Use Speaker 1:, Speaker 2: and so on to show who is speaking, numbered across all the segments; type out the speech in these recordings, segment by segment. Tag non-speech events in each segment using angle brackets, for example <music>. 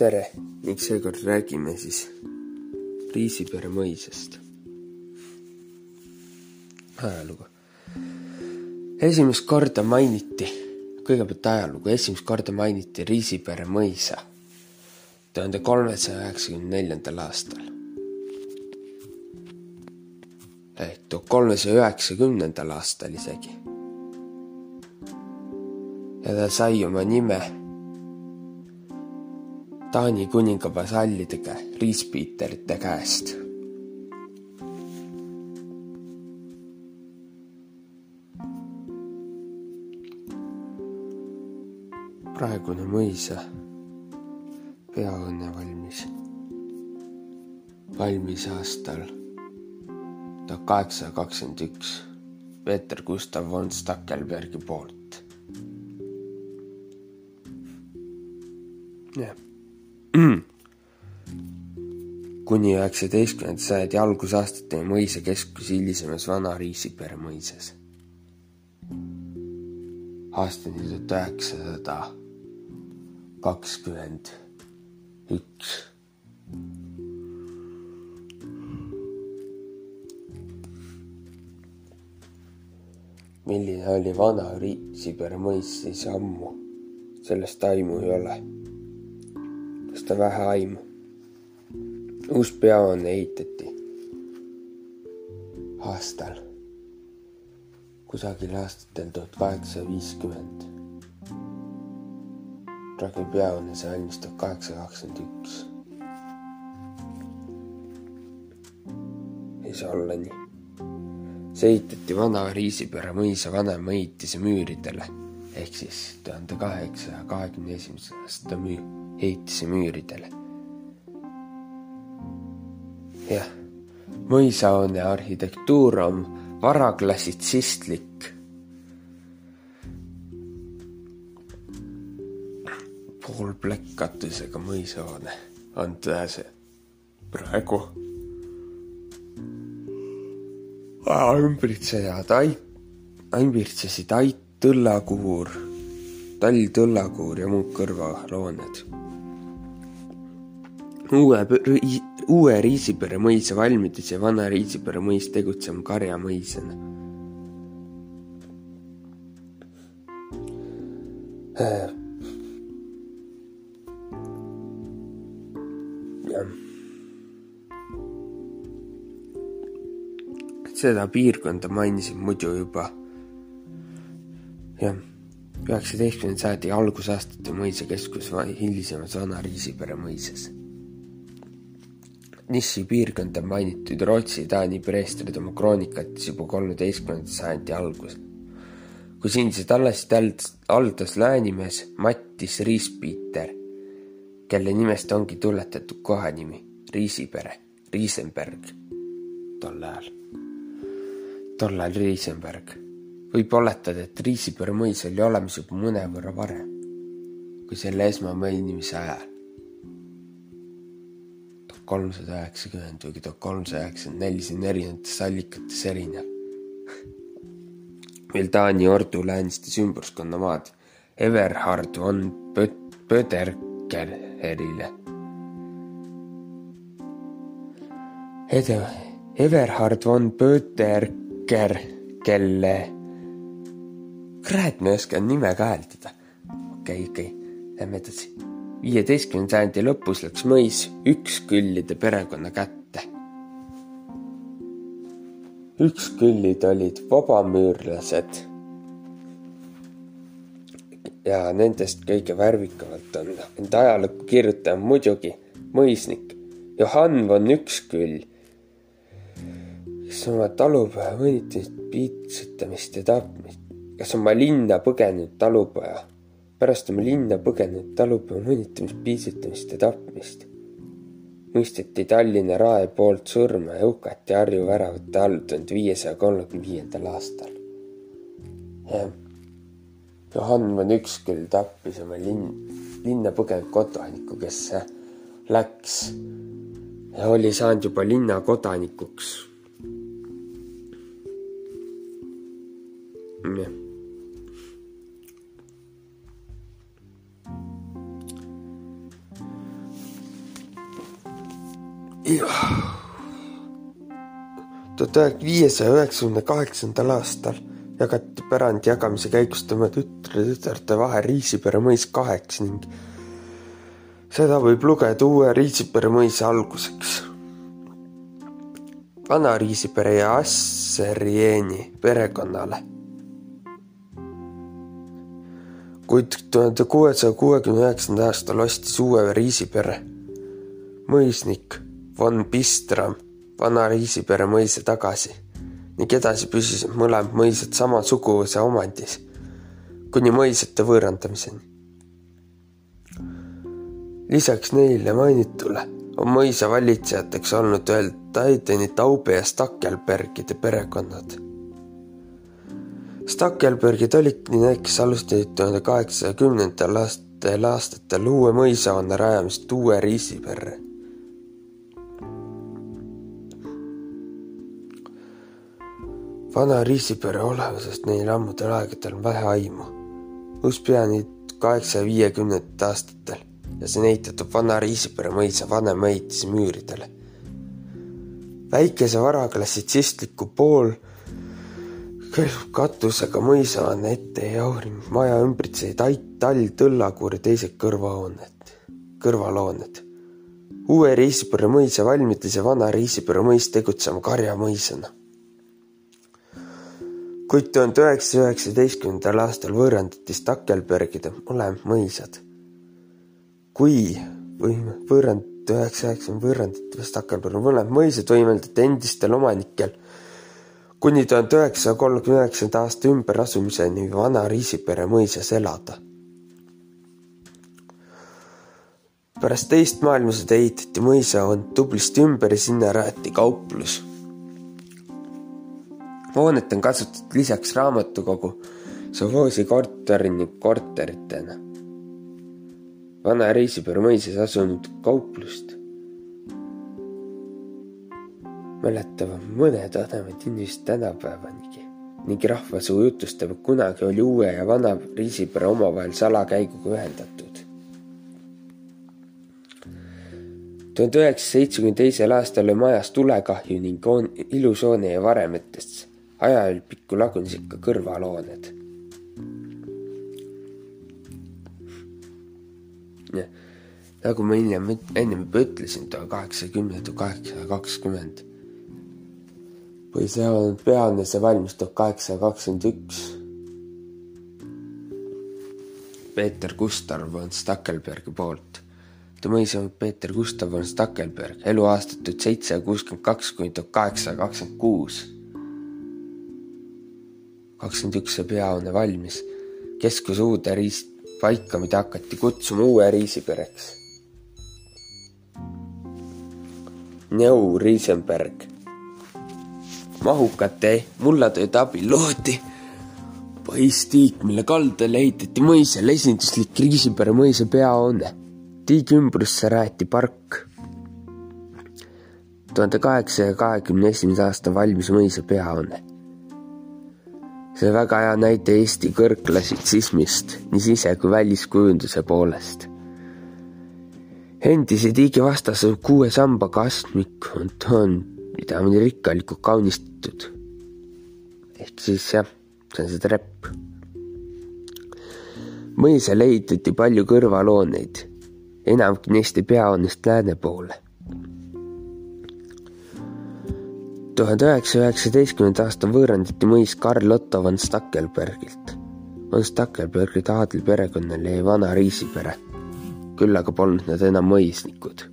Speaker 1: tere ning seekord räägime siis Riisipere mõisast. ajalugu. esimest korda mainiti, kõigepealt ajalugu, esimest korda mainiti Riisipere mõisa tuhande kolmesaja üheksakümne neljandal aastal. ehk tuhande kolmesaja üheksakümnendal aastal isegi. ja ta sai oma nime Taani kuninga vasallide riispiiterite käest. praegune mõisa peahoone valmis, valmis aastal tuhat kaheksasada kakskümmend üks Peeter Gustav von Stackelbergi poolt. Kuni üheksateistkümnenda sajandi algusaastateni mõisa keskus hilisemas Vana-Riisipere mõisas. aastani tuhat üheksasada kakskümmend üks. milline oli Vana-Riisipere mõis siis ammu, sellest aimu ei ole. kas ta vähe aimu? Uus peahoone ehitati aastal, kusagil aastatel tuhat kaheksasada viiskümmend. praegu peahoone sai valmis tuhat kaheksasada kakskümmend üks. ei saa olla nii. see ehitati vana Riisipere mõisa vanema ehitise müüridele ehk siis tuhande kaheksasaja kahekümne esimese aasta müü-, ehitise müüridele jah, mõisahoone arhitektuur on varaklassitsistlik. poolplekkkatusega mõisahoone on see praegu. ümbritsejad ait-, ümbritsesid ait, tõllakuur, tall, tõllakuur ja muud kõrvalooned. uue uue Riisipere mõisa valmides ja vana Riisipere mõis tegutsema karjamõisana. jah. seda piirkonda mainisin muidu juba. jah, üheksateistkümnenda sajandi algusaastate mõisakeskus hilisemas Vana Riisipere mõisas Nissi piirkonda mainitud Rootsi-Taani preestrid oma kroonikates juba kolmeteistkümnenda sajandi alguses. kui siinsed allasid haldas läänimees Mattis Riispiiter, kelle nimest ongi tuletatud kohanimi Riisipere, Riisenberg tol ajal, tol ajal Riisenberg. võib oletada, et Riisipere mõis oli olemas juba mõnevõrra varem kui selle esmamainimise ajal kolmsada üheksakümmend või tuhat kolmsada üheksakümmend neli, see on erinevates allikates erinev. meil Taani ordu lääniste sümburskonna maad Everhard von Pöderkerile. Ede-, Everhard von Pöderker, kelle, kurat, ma ei oska nime ka hääldada. okei okay,, okei okay., lähme edasi viieteistkümnenda sajandi lõpus läks mõis üksküllide perekonna kätte. üksküllid olid vabamüürlased. ja nendest kõige värvikamalt on enda ajalukku kirjutaja muidugi mõisnik Johann von Üksküll, kes oma talupoja mõnitamist, piitsutamist ja tapmist, kes oma linna põgenenud talupoja pärast oma linna põgenenud talupoja mõnitamist, piitsutamist ja tapmist mõisteti Tallinna Rae poolt surma ja hukati Harju väravate all tuhande viiesaja kolmekümne viiendal aastal. Johann von Üksküll tappis oma linn, linna põgenenud kodanikku, kes läks ja oli saanud juba linna kodanikuks. jah tuhat viiesaja üheksakümne kaheksandal aastal jagati pärandi jagamise käigus tema tütre-tütarde vahel Riisipere mõis kaheks ning seda võib lugeda uue Riisipere mõisa alguseks. vana Riisipere ja Asserieni perekonnale. kuid tuhande kuuesaja kuuekümne üheksandal aastal ostis uue Riisipere mõisnik von Pistram vana Riisipere mõisa tagasi ning edasi püsisid mõlemad mõisad sama suguvõsa omandis kuni mõisate võõrandamiseni. lisaks neile mainitule on mõisa valitsejateks olnud veel Taideni, Taube ja Stakkelbergide perekonnad. Stakkelbergid olid need, kes alustasid tuhande kaheksasaja kümnendatel aastatel uue mõisahoone rajamist uue Riisiperre vana Riisipere olemusest neil ammudel aegadel on vähe aimu. uus peani kaheksasaja viiekümnendatel aastatel ja see näitatub vana Riisipere mõisa vanema ehitise müüridele. väikese varaklassitsistliku pool katusega mõisaanne ette ja auring maja ümbritsesid ait, tall, tõllakuur ja teised kõrvahooned, kõrvalhooned. uue Riisipere mõisa valmides ja vana Riisipere mõis tegutsema karjamõisana kuid tuhande üheksasaja üheksateistkümnendal aastal võõrandati Stakkelbergide mõlemad mõisad. kui võime võõrand, üheksa üheksakümmend võõrandati Stakkelbergi mõlemad mõisad võimaldati endistel omanikel kuni tuhande üheksasaja kolmekümne üheksanda aasta ümberasumiseni vana Riisipere mõisas elada. pärast teist maailmasõda ehitati mõisahoone tublisti ümber ja sinna rajati kauplus hoonet on kasutatud lisaks raamatukogu, sovhoosi korteri ning korteritena. vana Reisiperu mõisas asunud kauplust mäletavad mõned vanemad inimesed tänapäevanigi ning rahvasuu jutustab, et kunagi oli uue ja vana Riisipere omavahel salakäiguga ühendatud. tuhande üheksasaja seitsmekümne teisel aastal oli majas tulekahju ning ilus hoone jäi varemetest ajapikku lagunesid ka kõrvalhooned. nagu ma hiljem, ennem juba ütlesin, tuhat kaheksakümmend, tuhat kaheksasada kakskümmend. või see on pealne, see valmis tuhat kaheksasada kakskümmend üks. Peeter Gustav von Stackelbergi poolt. ta mõis on Peeter Gustav von Stackelberg, eluaastat tuhat seitsesada kuuskümmend kaks kuni tuhat kaheksasada kakskümmend kuus kakskümmend üks sai peahoone valmis. keskus uude riis-, paika, mida hakati kutsuma uue riisipereks. Neu Riisenberg. mahukate mullatööde abil loodi põhistiik, mille kaldal ehitati mõisal esinduslik Riisipere mõisa peahoone. tiigi ümbrusse rajati park. tuhande kaheksasaja kahekümne esimese aasta valmis mõisa peahoone see on väga hea näide Eesti kõrgklassitsismist nii sise- kui väliskujunduse poolest. endise tiigi vastas on kuue sambaga astmik on toon, mida on rikkalikult kaunistatud. ehk siis jah, see on see trepp. mõisal ehitati palju kõrvalhooneid, enamik neist ei peahoonest lääne poole tuhande üheksasaja üheksateistkümnenda aasta võõrandati mõis Karl Otto von Stackelbergilt. von Stackelbergide aadliperekonnal jäi vana riisipere, küll aga polnud nad enam mõisnikud.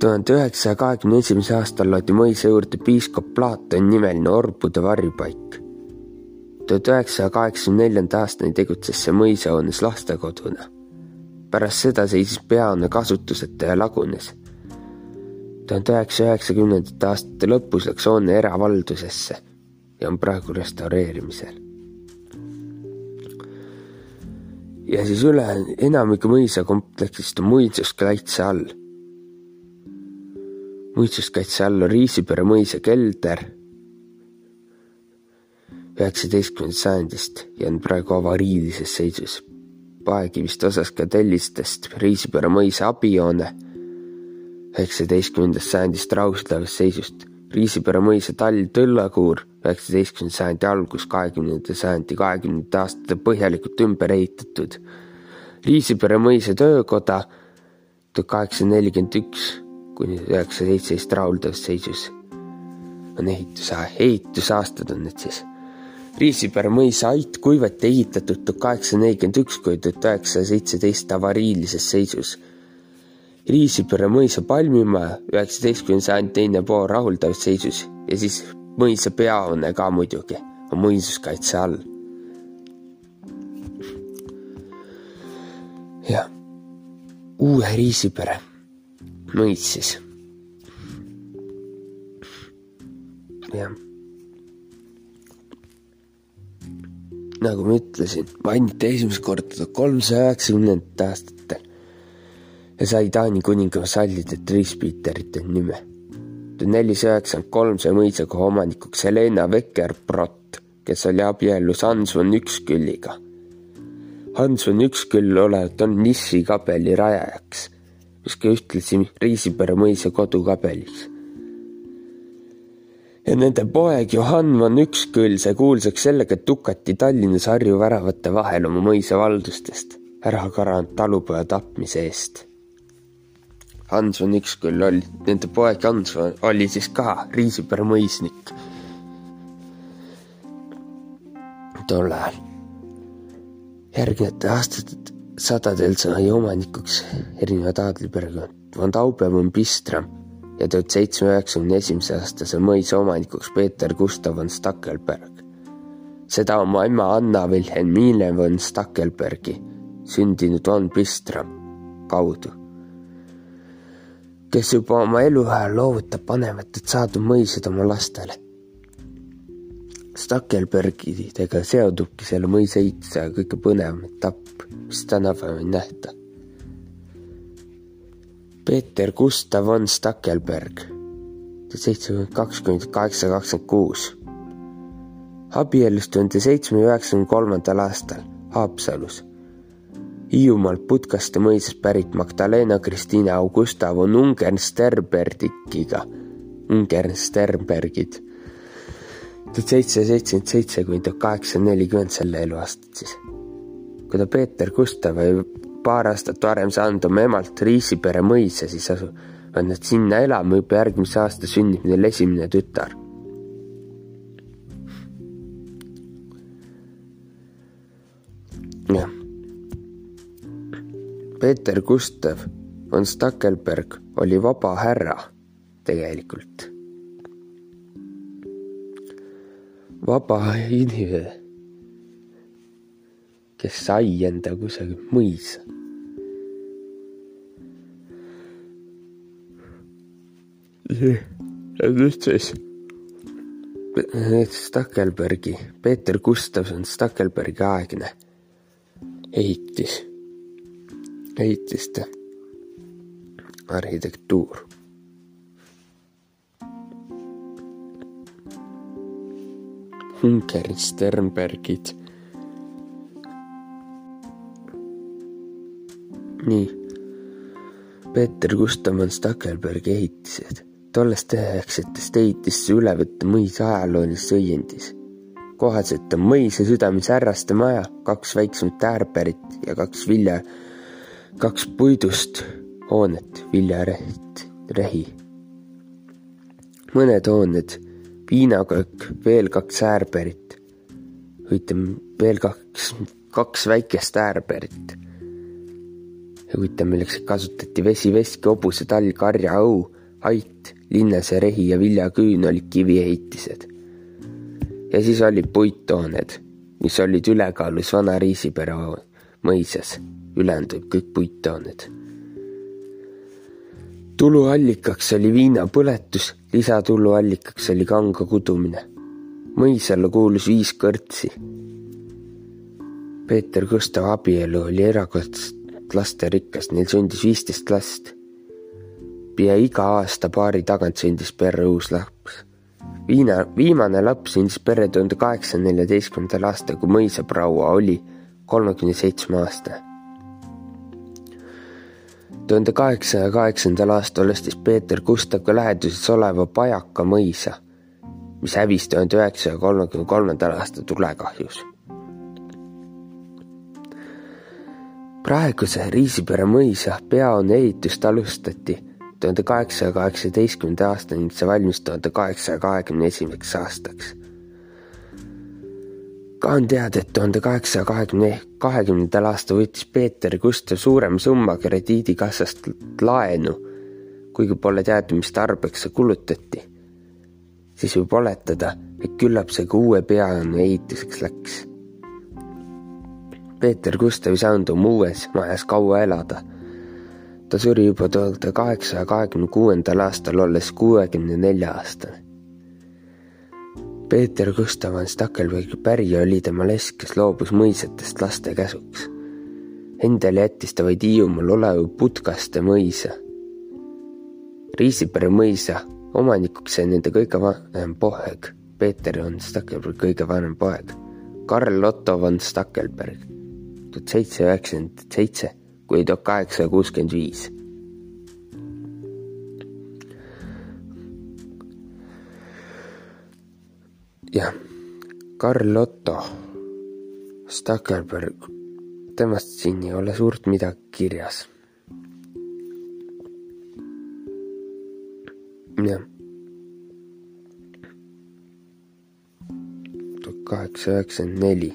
Speaker 1: tuhande üheksasaja kahekümne esimesel aastal loodi mõisa juurde piiskop Platon nimeline orbude varjupaik. tuhat üheksasaja kaheksakümne neljanda aastani tegutses see mõisahoones lastekoduna. pärast seda seisis peahoone kasutuseta ja lagunes tuhande üheksasaja üheksakümnendate aastate lõpus läks hoone eravaldusesse ja on praegu restaureerimisel. ja siis üle enamike mõisakompleksist on muinsuskaitse all. muinsuskaitse all on Riisipere mõisa kelder üheksateistkümnendast sajandist ja on praegu avariilises seisus. paekivist osas ka tellistest Riisipere mõisa abijoone üheksateistkümnendast sajandist rahuslavast seisust. Riisipere mõisa tall tõllakuur üheksateistkümnenda sajandi algus, kahekümnenda sajandi kahekümnendate aastate põhjalikult ümber ehitatud. Riisipere mõisa töökoda tuhat kaheksasada nelikümmend üks kuni üheksa seitseteist rahuldavas seisus on ehituse, ehitusaastad on need siis Riisipere mõisa ait kuivati ehitatud tuhat kaheksasada nelikümmend üks kuni tuhat üheksasada seitseteist avariilises seisus. Riisipere mõisa palmimaja üheksateistkümnenda sajandi teine pool rahuldavas seisus ja siis mõisa peahoone ka muidugi on muinsuskaitse all. jah, uue Riisipere mõis siis. jah nagu ma ütlesin, mainiti esimest korda tuhat kolmsaja üheksakümnendatel aastatel ja sai Taani kuninga vasallidelt Riispeeterite nime. tuhat nelisada üheksakümmend kolm sai mõisakoha omanikuks Helena Vekker-Brott, kes oli abiellus Hans von Ükskülliga. Hans von Üksküll olevat olnud Nissi kabeli rajajaks, mis ka ühtlasi Riisipere mõisa kodukabeliks ja nende poeg Johann von Üksküll sai kuulsaks sellega, et tukati Tallinnas Harju väravate vahel oma mõisa valdustest ära karanud talupoja tapmise eest. Hans von Üksküll oli, nende poeg Hans oli siis ka Riisipere mõisnik tol ajal. järgnevatel aastasadadel sai omanikuks erinevad aadliperekond von Taube von Bistram ja tuhat seitsmesaja üheksakümne esimese aasta sai mõisa omanikuks Peeter Gustav von Stackelberg. seda oma ema Anna Wilhelmine von Stackelbergi sündinud von Bistram kaudu, kes juba oma eluajal loovutab vanematelt saadud mõisad oma lastele. Stackelbergidega seondubki selle mõisa ehituse kõige põnevam etapp, mis tänapäeval nähta Peeter Gustav von Stackelberg, tuhat seitsekümmend kaks kuni kaheksasada kakskümmend kuus. abiellus tuhande seitsmesaja üheksakümne kolmandal aastal Haapsalus. Hiiumaalt Putkaste mõisast pärit Magdalena Kristina Augusta von Ungern-Sternbergiga, Ungern-Sternbergid, tuhat seitsesada seitsekümmend seitse kuni tuhat kaheksasada nelikümmend selle eluaastat siis. kui ta Peeter Gustav paar aastat varem saanud oma emalt Riisipere mõisa, siis asuvad nad sinna elama, juba järgmise aasta sünnib neil esimene tütar. Peeter Gustav von Stackelberg oli vaba härra tegelikult. vaba inimene, kes sai enda kusagil mõisa ja nüüd siis Stackelbergi, Peeter Gustavson Stackelbergi aegne ehitis, ehitiste arhitektuur. Ungeri Sternbergid. nii, Peeter Gustavson Stackelbergi ehitised tollest üheksatest ehitist üle võtta mõisa ajaloolises õiendis. kohaselt on mõisa südames Härraste maja, kaks väiksemat äärpärit ja kaks vilja, kaks puidust hoonet, viljareht, rehi. mõned hooned, viinaköök, veel kaks äärpärit, ütleme veel kaks, kaks väikest äärpärit huvitav, milleks kasutati vesi, veski, hobuse, tall, karja, õu, ait, linnase rehi ja viljaküün olid kiviehitised. ja siis olid puittooned, mis olid ülekaalus vana Riisipere mõisas, ülejäänud olid kõik puittooned. tuluallikaks oli viinapõletus, lisatuluallikaks oli kanga kudumine. mõisale kuulus viis kõrtsi. Peeter Gustav abielu oli erakordselt lasterikas, neil sündis viisteist last pea iga aasta paari tagant sündis perre uus laps. Viina, viimane laps sündis perre tuhande kaheksasaja neljateistkümnendal aastal, kui mõisaproua oli kolmekümne seitsme aastane. Tuhande kaheksasaja kaheksandal aastal ostis Peeter Gustav ka läheduses oleva Pajaka mõisa, mis hävis tuhande üheksasaja kolmekümne kolmandal aastal tulekahjus. praeguse Riisipere mõisa peahoone ehitust alustati tuhande kaheksasaja kaheksateistkümnenda aasta ning see valmis tuhande kaheksasaja kahekümne esimeseks aastaks ka on teada, et tuhande kaheksasaja kahekümne, kahekümnendal aastal võttis Peeter Gustav suurema summa krediidikassast laenu, kuigi pole teada, mis tarbeks see kulutati. siis võib oletada, et küllap see ka uue peajaama ehituseks läks. Peeter Gustav ei saanud oma uues majas kaua elada. ta suri juba tuhande kaheksasaja kahekümne kuuendal aastal, olles kuuekümne nelja aastane Peeter Gustav von Stackelbergi pärija oli tema lesk, kes loobus mõisatest laste käsuks. Endale jättis ta vaid Hiiumaal oleva Putkaste mõisa. Riisipere mõisa omanikuks sai nende kõige vanem poeg, Peeter von Stackelberg kõige vanem poeg, Karl Otto von Stackelberg, tuhat seitsesada üheksakümmend seitse kuni tuhat kaheksasada kuuskümmend viis jah, Karl Otto Stackelberg, temast siin ei ole suurt midagi kirjas. jah. tuhat kaheksasada üheksakümmend neli.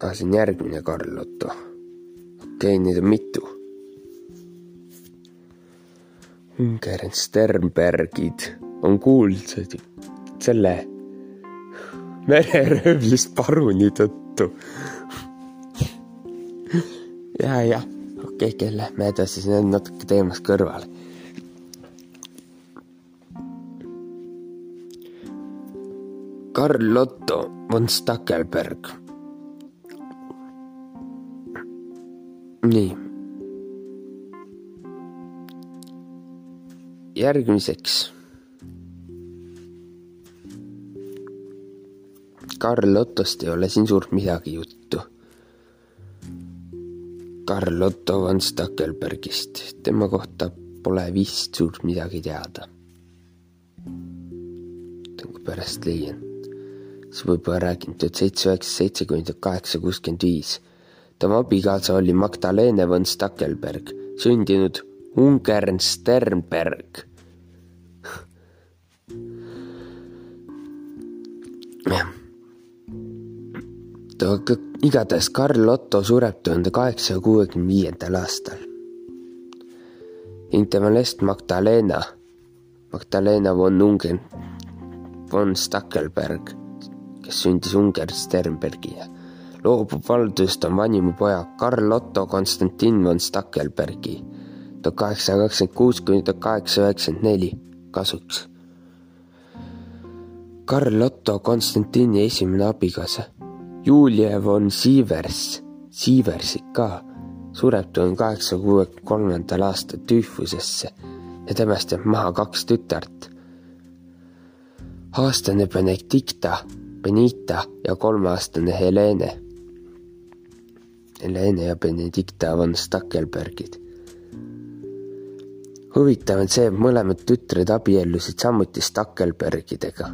Speaker 1: aa, see on järgmine Karl Otto. okei okay,, neid on mitu Ungern Sternbergid on kuulsad selle mereröövlist paruni tõttu. ja, jah, okei okay,, lähme edasi, see on natuke teemast kõrvale. Karl Otto von Stackelberg. nii järgmiseks. Karl Ottost ei ole siin suurt midagi juttu. Karl Otto von Stackelbergist, tema kohta pole vist suurt midagi teada. kui pärast leian, siis võib-olla räägin tuhat seitse, üheksa, seitsekümmend, kaheksa, kuuskümmend viis. tema abikaasa oli Magdalene von Stackelberg, sündinud Ungern Sternberg aga igatahes Karl Otto sureb tuhande kaheksasaja kuuekümne viiendal aastal. ning tema lest Magdalena, Magdalena von Ungen, von Stackelberg, kes sündis Unger Sternbergile, loobub valdusest oma vanima poja Karl Otto Konstantin von Stackelbergi tuhat kaheksasada kakskümmend kuus kuni tuhat kaheksasada üheksakümmend neli kasuks. Karl Otto Konstantini esimene abikaasa Julia von Sievers, Sieversik ka, sureb tuhande kaheksasaja kuuekümne kolmandal aastal tüüfusesse ja temast jääb maha kaks tütart. aastane Benedicta, Benita ja kolmeaastane Helene. Helene ja Benedicta von Stackelbergid. huvitav on see, et mõlemad tütred abiellusid samuti Stackelbergidega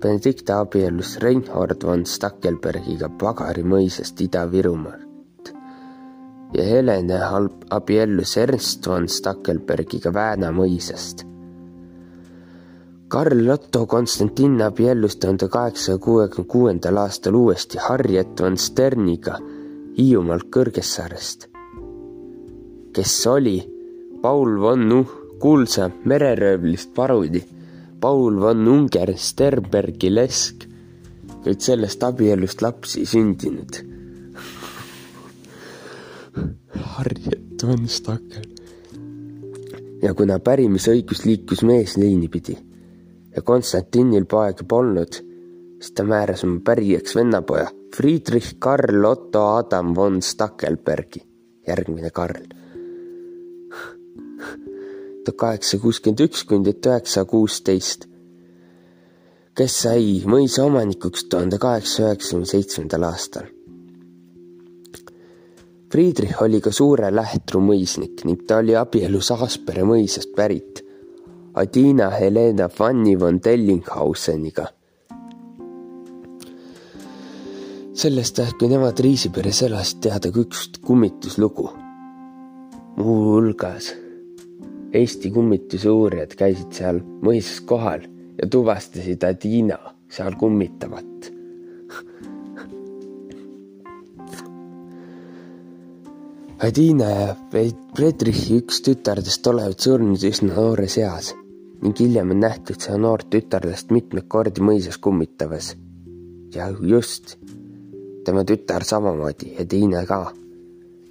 Speaker 1: Benedicta abiellus Reinhold von Stackelbergiga Pagari mõisast Ida-Virumaalt ja Helene abiellus Ernst von Stackelbergiga Vääna mõisast. Karl Otto Konstantin abiellus tuhande kaheksasaja kuuekümne kuuendal aastal uuesti Harriet von Sterniga Hiiumaalt Kõrgessaarest, kes oli Paul von Nuh kuulsa mereröövlist parudi Paul von Unger Sternbergi lesk, kuid sellest abielust lapsi sündinud. Harriet von Stakel. ja kuna pärimisõigus liikus meesliini pidi ja Konstantinil poega polnud, siis ta määras oma pärijaks vennapoja Friedrich Karl Otto Adam von Stackelbergi, järgmine Karl tuhat kaheksasada kuuskümmend üks kuni tuhat üheksasada kuusteist, kes sai mõisa omanikuks tuhande kaheksasaja üheksakümne seitsmendal aastal. Friedrich oli ka suure Lähtru mõisnik ning ta oli abielus Aaspere mõisast pärit Adina Helena Fanny von Dellinghausseniga. sellest ajast, kui nemad Riisiperes elasid, teada ka üks kummituslugu. muuhulgas Eesti kummituse uurijad käisid seal mõisas kohal ja tuvastasid Adina seal kummitavat Adina ja Friedrichi üks tütardest olevat surnud üsna noores eas ning hiljem on nähtud seda noort tütarlast mitmeid kordi mõisas kummitamas. ja just, tema tütar samamoodi ja teine ka.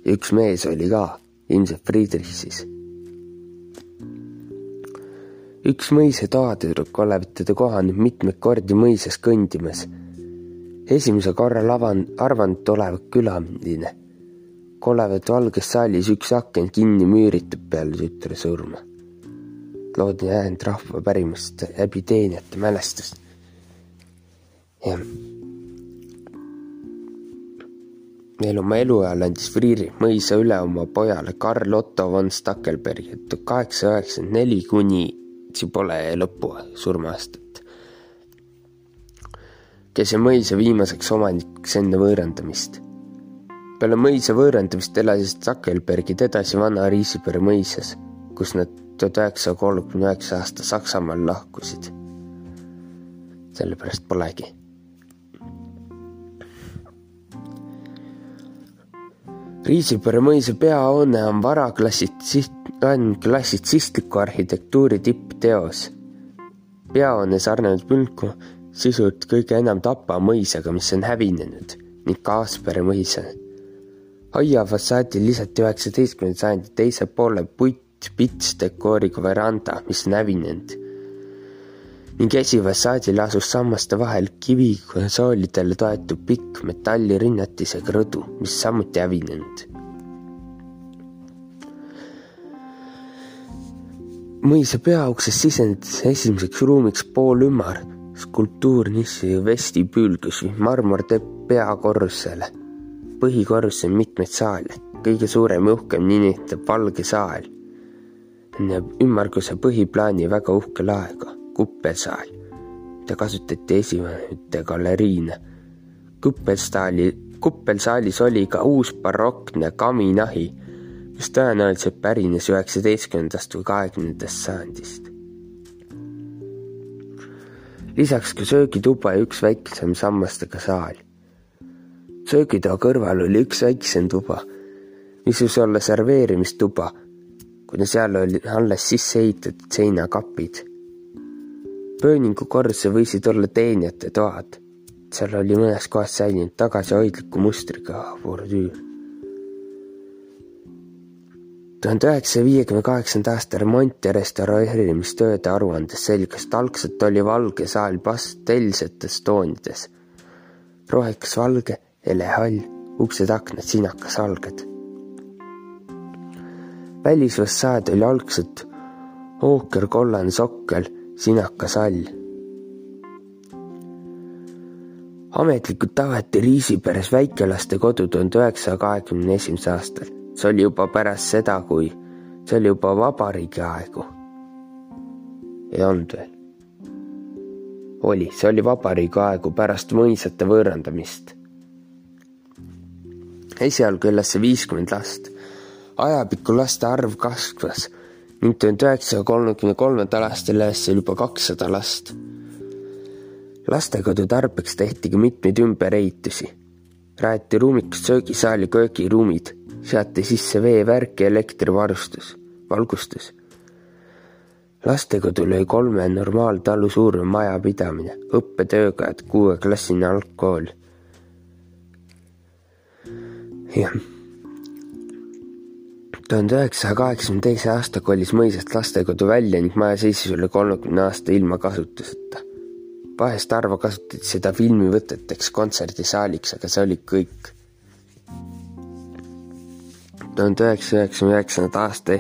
Speaker 1: üks mees oli ka, ilmselt Friedrich siis. Üks mõisa toatüdruk olevat teda kohanud mitmeid kordi mõisas kõndimas. esimese korral avan-, arvanud olevat külaline olevat valges saalis üks aken kinni müüritud peale tütre surma. loodin jäänud rahva pärimust läbi teenijate mälestust. jah. veel oma eluajal andis Friiri mõisa üle oma pojale Karl Otto von Stackelbergi tuhat kaheksasada üheksakümmend neli kuni Tsibole lõpu surmaastat, kes jäi mõisa viimaseks omanikuks enne võõrandamist peale mõisa võõrandamist elasid Zuckerbergid edasi vana Riisipere mõisas, kus nad tuhat üheksasaja kolmekümne üheksa aasta Saksamaal lahkusid. sellepärast polegi. Riisipere mõisa peahoone on varaklassitsist-, on klassitsistliku arhitektuuri tippteos. peahoone sarnaneb Münku sisult kõige enam Tapa mõisaga, mis on hävinenud ning Kaaspere mõisa aia fassaadil lisati üheksateistkümnenda sajandi teise poole putt-pits-dekooriga veranda, mis on hävinenud ning esifassaadil asus sammaste vahel kivikonsoolidele toetuv pikk metallirinnatisega rõdu, mis samuti hävinenud. mõisa peauksest sisenedes esimeseks ruumiks poolümar skulptuurnissi vestibüül, kus marmor teeb peakorrusele põhikorruses on mitmeid saale, kõige suurem ja uhkem nimetab Valge saal. näeb ümmarguse põhiplaani väga uhke laega, kuppelsaal, mida kasutati esimete galeriina. kuppelsaali, kuppelsaalis oli ka uus barokne kaminahi, mis tõenäoliselt pärines üheksateistkümnendast või kahekümnendast sajandist lisaks ka söögituba ja üks väiksem sammastega saal söögitoa kõrval oli üks väiksem tuba, mis võis olla serveerimistuba, kuna seal oli alles sisse ehitatud seinakapid. Pööningu korrusse võisid olla teenijate toad, seal oli mõnes kohas säilinud tagasihoidliku mustriga bordüür. tuhande üheksasaja viiekümne kaheksanda aasta remont- ja restaureerimistööde aruandes selgus, et algselt oli valge saal pastellsetes toonides, rohekas valge helehall, uksed-aknad sinakasvalged. välisfassaad oli algselt ookerkollane sokkel, sinakashall. ametlikult avati Riisiperes väikelaste kodu tuhande üheksasaja kahekümne esimesel aastal. see oli juba pärast seda, kui see oli juba vabariigi aegu. ei olnud veel. oli, see oli vabariigi aegu pärast mõisate võõrandamist esialgu elas see viiskümmend last. ajapikku laste arv kasvas ning tuhande üheksasaja kolmekümne kolmandal aastal elas seal juba kakssada last. lastekodu tarbeks tehti ka mitmeid ümberehitusi. rajati ruumikust söögisaal ja köögiruumid, seati sisse veevärk ja elektrivarustus, valgustus lastekodul oli kolme normaaltalu suurune majapidamine, õppetöökojad, kuueklassine algkool jah. Tuhande üheksasaja kaheksakümne teise aasta kolis mõisast lastekodu välja ning maja seisis üle kolmekümne aasta ilma kasutuseta. vahest harva kasutati seda filmivõteteks kontserdisaaliks, aga see oli kõik. tuhande üheksasaja üheksakümne üheksanda aasta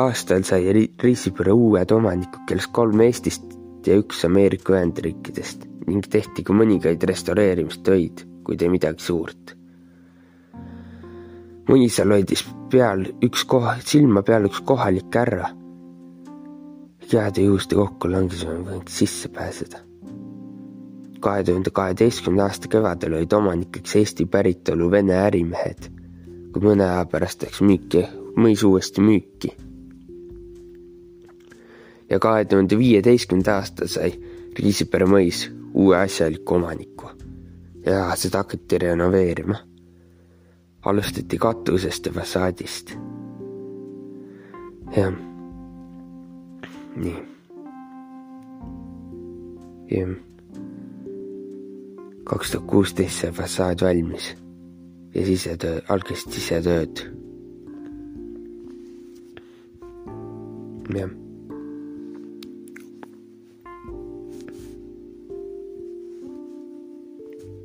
Speaker 1: aastal sai Riisipere uued omanikud, kellest kolm Eestist ja üks Ameerika Ühendriikidest ning tehti ka mõningaid restaureerimistöid, kuid ei midagi suurt mõisal hoidis peal üks koha, silma peal üks kohalik härra. ja juuste kokku langesime, võiks sisse pääseda. kahe tuhande kaheteistkümnenda aasta kevadel olid omanikeks Eesti päritolu Vene ärimehed, kui mõne aja pärast läks müüki, mõis uuesti müüki. ja kahe tuhande viieteistkümnenda aasta sai Riisipere mõis uue asjaliku omaniku ja seda hakati renoveerima alustati katusest ja fassaadist. jah, nii. jah. kaks tuhat kuusteist sai fassaad valmis ja sisetöö, algasid sisetööd. jah.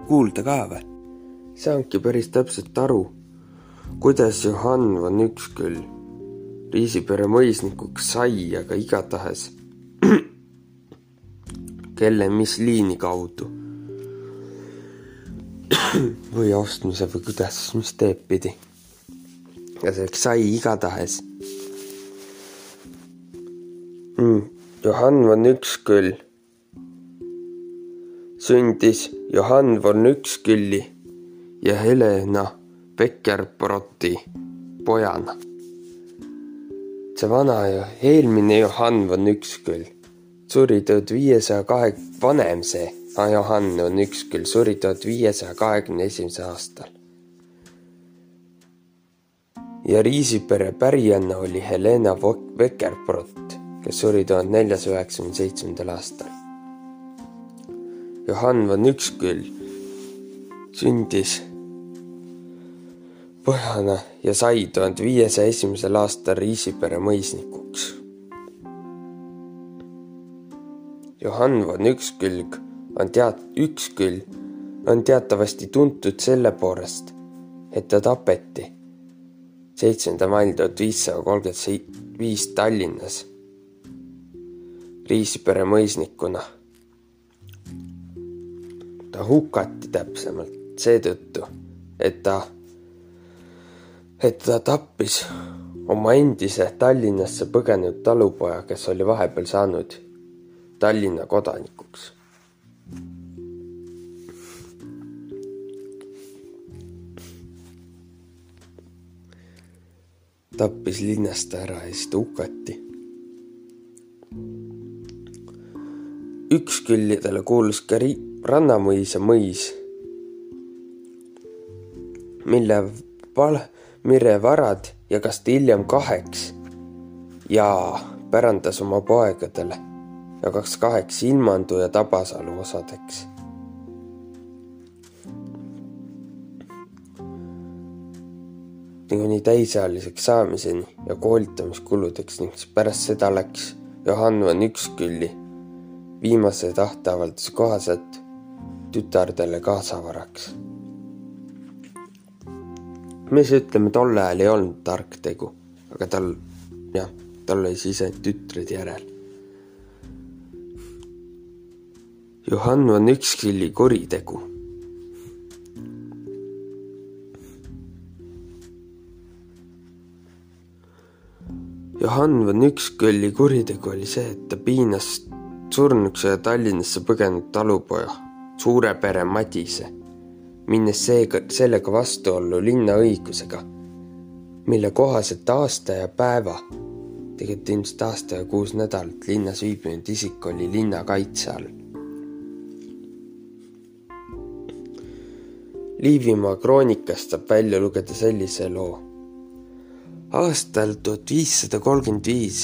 Speaker 1: kuulda ka või? Saanudki päris täpselt aru, kuidas Johann von Üksküll Riisipere mõisnikuks sai, aga igatahes <clears throat> kelle mis liini kaudu <clears throat> või ostmise või kuidas, mis teed pidi. ja selleks sai igatahes mm.. Johann von Üksküll sündis Johann von Ükskülli ja Helena Becker-Brotti pojana. see vana ja eelmine Johann on üks küll, suri tuhat viiesaja kahe, vanem see Johann on üks küll, suri tuhat viiesaja kahekümne esimesel aastal. ja Riisipere pärijanna oli Helena Becker-Brott, kes suri tuhande neljasaja üheksakümne seitsmendal aastal. Johann von Üksküll sündis Põhjana ja sai tuhande viiesaja esimesel aastal Riisipere mõisnikuks. Johann von Ükskülg on teat-, Üksküll on teatavasti tuntud selle poolest, et ta tapeti seitsmenda mail tuhat viissada kolmkümmend viis Tallinnas Riisipere mõisnikuna. ta hukati täpsemalt seetõttu, et ta et ta tappis oma endise Tallinnasse põgenenud talupoja, kes oli vahepeal saanud Tallinna kodanikuks. tappis linnast ära ja siis ta hukati. üks küljedele kuulus ka Rannamõisa mõis, mille val-, Mire varad jagas ta hiljem kaheks ja pärandas oma poegadele, jagaks kaheks Ilmandu ja Tabasalu osadeks. kuni täisealiseks saamiseni ja koolitamiskuludeks ning pärast seda läks Johann van Ükskülli viimase tahteavalduse kohaselt tütardele kaasavaraks mis ütleme, tol ajal ei olnud tark tegu, aga tal, jah, tal oli siis ainult tütred järel. Johann on ükskõik kuritegu. Johann von Ükskõlli kuritegu oli see, et ta piinas surnuks ühe Tallinnasse põgenenud talupoja, suure pere Madise minnes seega sellega vastuollu linna õigusega, mille kohaselt aasta ja päeva, tegelikult ilmselt aasta ja kuus nädalat linnas viibinud isik oli linna kaitse all. Liivimaa kroonikast saab välja lugeda sellise loo. aastal tuhat viissada kolmkümmend viis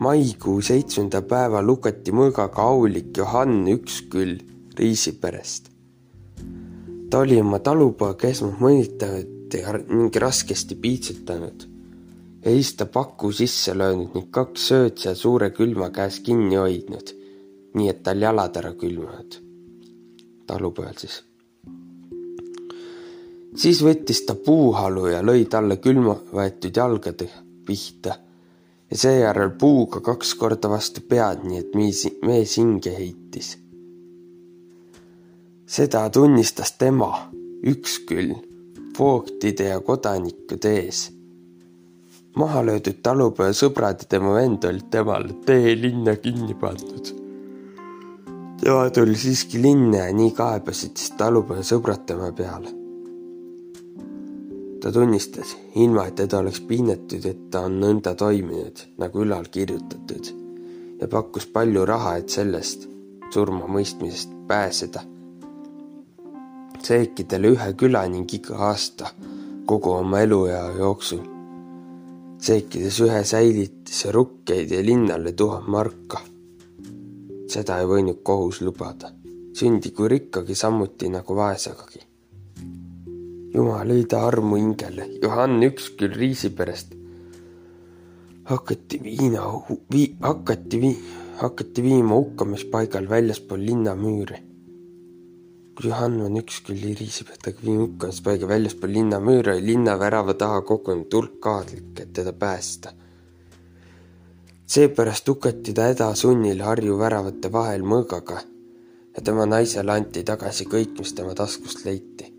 Speaker 1: maikuu seitsmenda päeva lugeti mõõgaga aulik Johann Üksküll Riisiperest ta oli oma talupoega esmalt mõnitanud ja ning raskesti piitsutanud siis ta paku sisse löönud ning kaks söötsa suure külma käes kinni hoidnud, nii et tal jalad ära külmunud. talupojal siis. siis võttis ta puuhalu ja lõi talle külma võetud jalgade pihta ja seejärel puuga kaks korda vastu pead, nii et mees, mees hinge heitis seda tunnistas tema, üks küll, voogtide ja kodanikude ees. maha löödud talupojasõbrad ja tema vend olid temale tee linna kinni pandud. tema tuli siiski linna ja nii kaebasid siis talupojasõbrad tema peale ta tunnistas, ilma et teda oleks pinnetud, et ta on nõnda toiminud, nagu ülal kirjutatud ja pakkus palju raha, et sellest surmamõistmisest pääseda. Seeki talle ühe küla ning iga aasta kogu oma eluea jooksul. seekides ühe säilitas rukkeid ja linnale tuhat marka. seda ei võinud kohus lubada, sündigu rikkagi samuti nagu vaesegagi jumal, leida armu hingele, Johann üks küll Riisiperest. hakati viina vii,, hakati vii-, hakati viima hukkamispaigal väljaspool linnamüüri. Kui Johann on üks küll Riisiperet, aga viima hukkamispaiga väljaspool linnamüüri, oli linnavärava taha kogunud hulk aadlikke, et teda päästa. seepärast hukati ta hädasunnil Harju väravate vahel mõõgaga ja tema naisele anti tagasi kõik, mis tema taskust leiti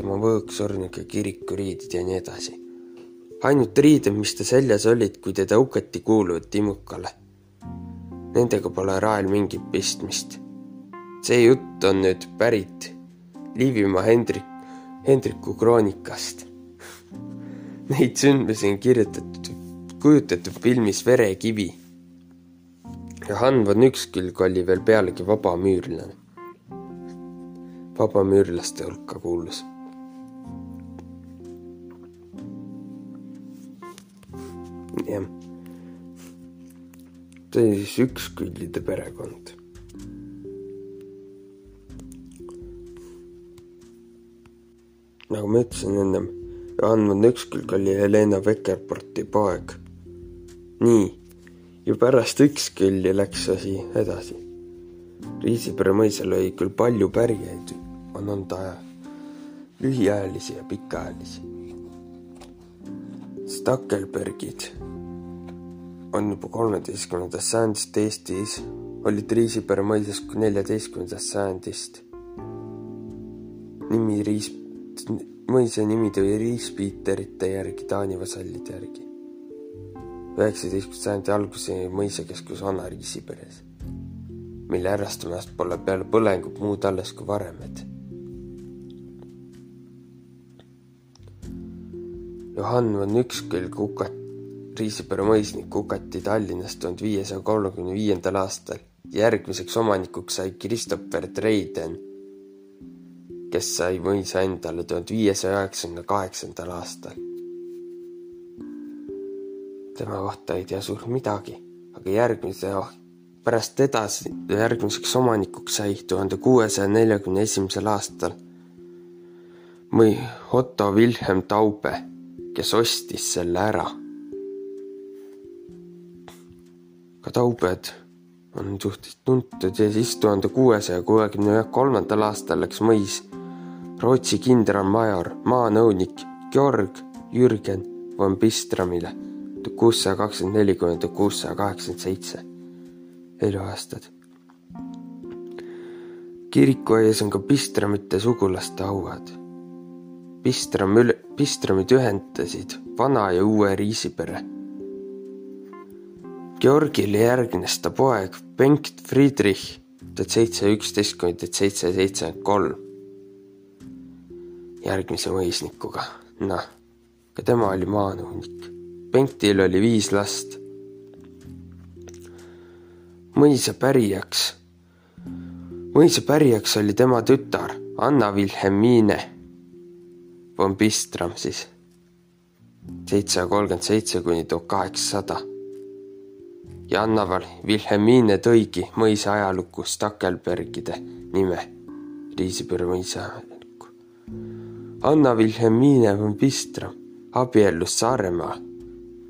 Speaker 1: tema võõksorniga kirikuriidid ja nii edasi. ainult riided, mis ta seljas olid, kui teda hukati, kuuluvad Timukale. Nendega pole Rael mingit pistmist. See jutt on nüüd pärit Liivimaa Hendrik, Hendriku kroonikast. Neid sündmusi on kirjutatud, kujutatud filmis Verekivi. Johann von Ükskülg oli veel pealegi vabamüürlane vabamüürlaste hulka kuulus jah. see oli siis üksküllide perekond. Nagu ma ütlesin ennem, Johan von Ükskülg oli Helena Beckerporti poeg. nii, ja pärast Ükskülli läks asi edasi. Riisipere mõisal oli küll palju pärijaid, on olnud aja, lühiajalisi ja pikaajalisi Stackelbergid on juba kolmeteistkümnendast sajandist Eestis, olid Riisipere mõisas neljateistkümnendast sajandist. nimi Riis, mõisa nimi tuli Riispiiterite järgi, Taani vasallide järgi. üheksateistkümnenda sajandi alguse mõisakeskus Vana Riisiperes, mille ärastamast pole peale põlengut muud alles kui varemed Johann von Ükskülg hukat-, Riisipere mõisnik hukati Tallinnas tuhande viiesaja kolmekümne viiendal aastal. järgmiseks omanikuks sai Christopher Dreiden, kes sai mõisa endale tuhande viiesaja üheksakümne kaheksandal aastal. tema kohta ei tea suurt midagi, aga järgmise, pärast edasi, järgmiseks omanikuks sai tuhande kuuesaja neljakümne esimesel aastal või Otto Wilhelm Taube kes ostis selle ära. ka taubed on suhteliselt tuntud ja siis tuhande kuuesaja kuuekümne kolmandal aastal läks mõis Rootsi kindralmajor, maanõunik Georg Jürgen von Bistramile tuhat kuussada kakskümmend neli kuni tuhat kuussada kaheksakümmend seitse eluaastad. kiriku ees on ka Bistramite sugulaste hauad Pistram, Pistramid ühendasid vana ja uue Riisipere. Georgile järgnes ta poeg Bengt Friedrich tuhat seitsesada üksteist kuni tuhat seitsesada seitsekümmend kolm. Järgmise mõisnikuga, noh, ka tema oli maanõunik. Bengtil oli viis last. mõisa pärijaks, mõisa pärijaks oli tema tütar Anna Vilhelmine von Bistram siis seitsesada kolmkümmend seitse kuni tuhat kaheksasada. ja Anna Vilhelmine tõigi mõisa ajalukku Stackelbergide nime, Riisipere mõisa. Anna Vilhelmine von Bistram abiellus Saaremaa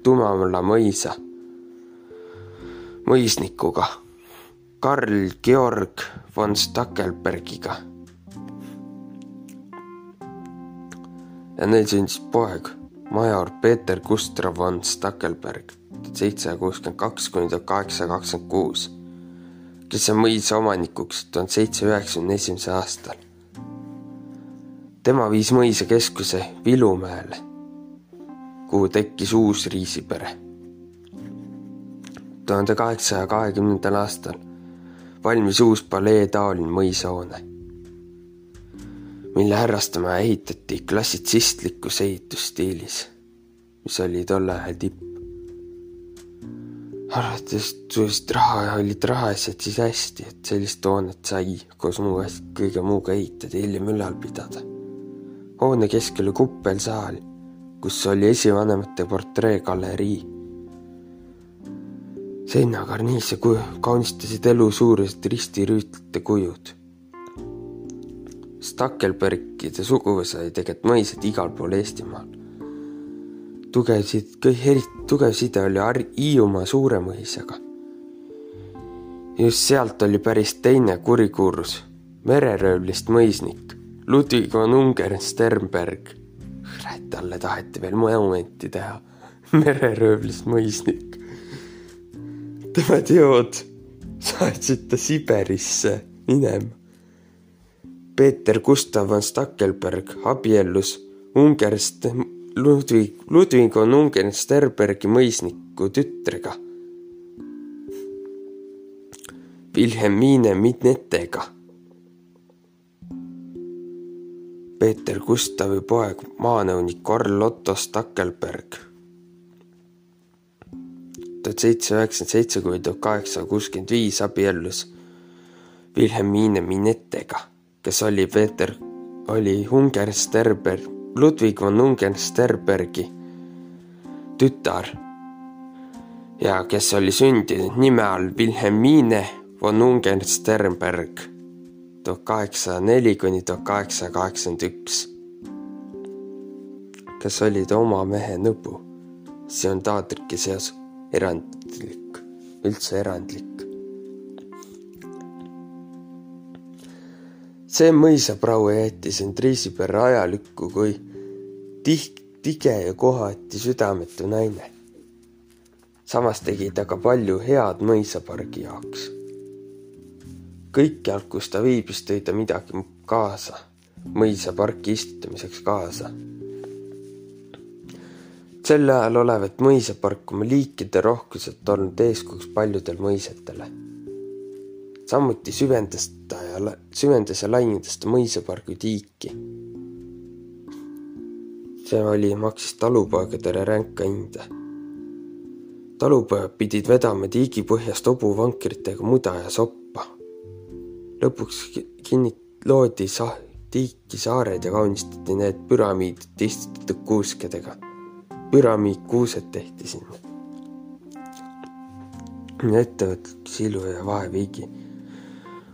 Speaker 1: Tumala mõisa mõisnikuga Karl Georg von Stackelbergiga ja neil sündis poeg, major Peeter Gustav von Stackelberg, tuhat seitsesada kuuskümmend kaks kuni tuhat kaheksasada kakskümmend kuus, kes sai mõisa omanikuks tuhande seitsesada üheksakümne esimesel aastal. Tema viis mõisakeskuse Vilumäele, kuhu tekkis uus riisipere. tuhande kaheksasaja kahekümnendal aastal valmis uus paleetaoline mõisahoone, mille härrastemaja ehitati klassitsistlikus ehitusstiilis, mis oli tolle ajal tipp arvates tulist raha olid rahaasjad siis hästi, et sellist hoonet sai koos muu kõige muuga ehitada ja hiljem ülal pidada. Hoone keskel kuppelsaal, kus oli esivanemate portreegalerii. seinakarniise kaunistasid elu suurused ristirüütlite kujud. Stakkelbergide suguvõsa oli tegelikult mõisad igal pool Eestimaal tugev sid-, eriti tugev side oli Hiiumaa Suuremõisaga. just sealt oli päris teine kurikuulus mereröövlist mõisnik Ludwig von Ungern-Sternberg. kurat, talle taheti veel monumenti teha. mereröövlist mõisnik. tema teod saatsid ta Siberisse minema. Peeter Gustav von Stackelberg abiellus Ungerst Ludwig, Ludwig on Ungen-Sterbergi mõisniku tütrega. Wilhelmine Minetega. Peeter Gustavi poeg, maanõunik Karl Otto Stackelberg. tuhat seitsesada üheksakümmend seitse kuni tuhat kaheksasada kuuskümmend viis abiellus Wilhelmine Minetega, kes oli Peeter, oli Unger-Sterberg Ludwig von Ungen-Sterbergi tütar ja kes oli sündinud nime all Wilhelmine von Ungen-Sternberg tuhat kaheksasada neli kuni tuhat kaheksasada kaheksakümmend üks, kes oli ta oma mehe nõbu. see on taadrike seas erandlik, üldse erandlik. see mõisaprau jättis end Riisipere ajalukku kui tih-, tige ja kohati südametu naine. samas tegi ta ka palju head mõisapargi jaoks. Kõikjal, kus ta viibis, tõi ta midagi kaasa, mõisaparki istutamiseks kaasa. sel ajal olevat mõisapark oma liikide rohkuselt olnud eeskujuks paljudel mõisatele samuti süvendas ta ja süvendas ja laiendas ta mõisapargi tiiki. see oli, maksis talupoegadele ränka hinda. talupojad pidid vedama tiigi põhjast hobuvankritega muda ja soppa. Lõpuks kinni-, loodi sa-, tiiki saared ja kaunistati need püramiidid istutatud kuuskedega. püramiidkuused tehti sinna. ettevõtlik silu ja vaeviigi